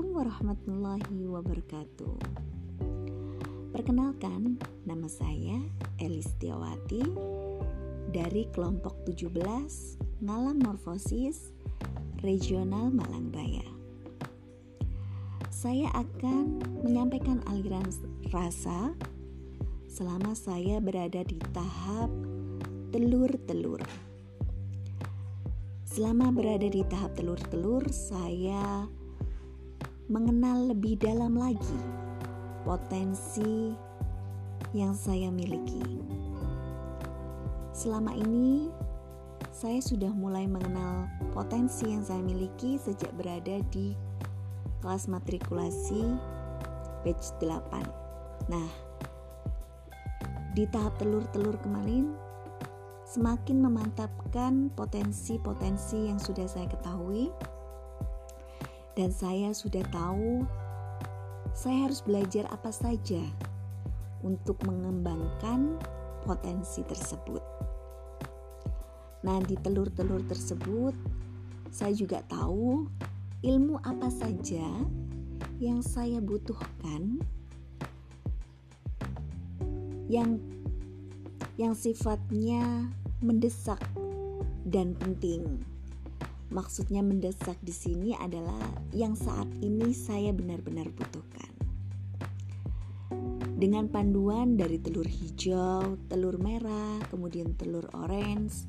warahmatullahi wabarakatuh. Perkenalkan, nama saya Elis Tiawati dari kelompok 17 Ngalam Morfosis Regional Malangbaya. Saya akan menyampaikan aliran rasa selama saya berada di tahap telur-telur. Selama berada di tahap telur-telur, saya mengenal lebih dalam lagi potensi yang saya miliki. Selama ini, saya sudah mulai mengenal potensi yang saya miliki sejak berada di kelas matrikulasi batch 8. Nah, di tahap telur-telur kemarin, semakin memantapkan potensi-potensi yang sudah saya ketahui dan saya sudah tahu saya harus belajar apa saja untuk mengembangkan potensi tersebut. Nah, di telur-telur tersebut, saya juga tahu ilmu apa saja yang saya butuhkan yang yang sifatnya mendesak dan penting Maksudnya mendesak di sini adalah yang saat ini saya benar-benar butuhkan. Dengan panduan dari telur hijau, telur merah, kemudian telur orange,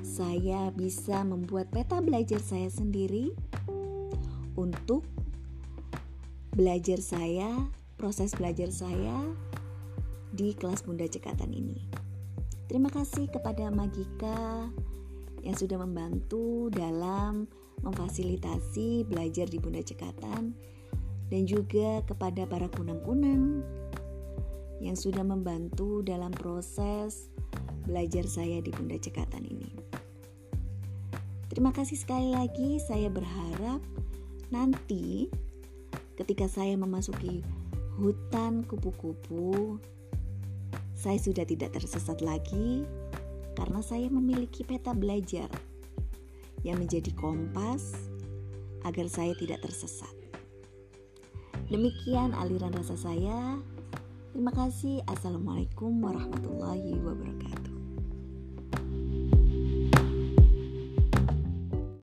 saya bisa membuat peta belajar saya sendiri untuk belajar saya, proses belajar saya di kelas Bunda Cekatan ini. Terima kasih kepada Magika yang sudah membantu dalam memfasilitasi belajar di Bunda Cekatan dan juga kepada para kunang-kunang yang sudah membantu dalam proses belajar saya di Bunda Cekatan ini. Terima kasih sekali lagi, saya berharap nanti ketika saya memasuki hutan kupu-kupu, saya sudah tidak tersesat lagi karena saya memiliki peta belajar yang menjadi kompas agar saya tidak tersesat. Demikian aliran rasa saya. Terima kasih. Assalamualaikum warahmatullahi wabarakatuh.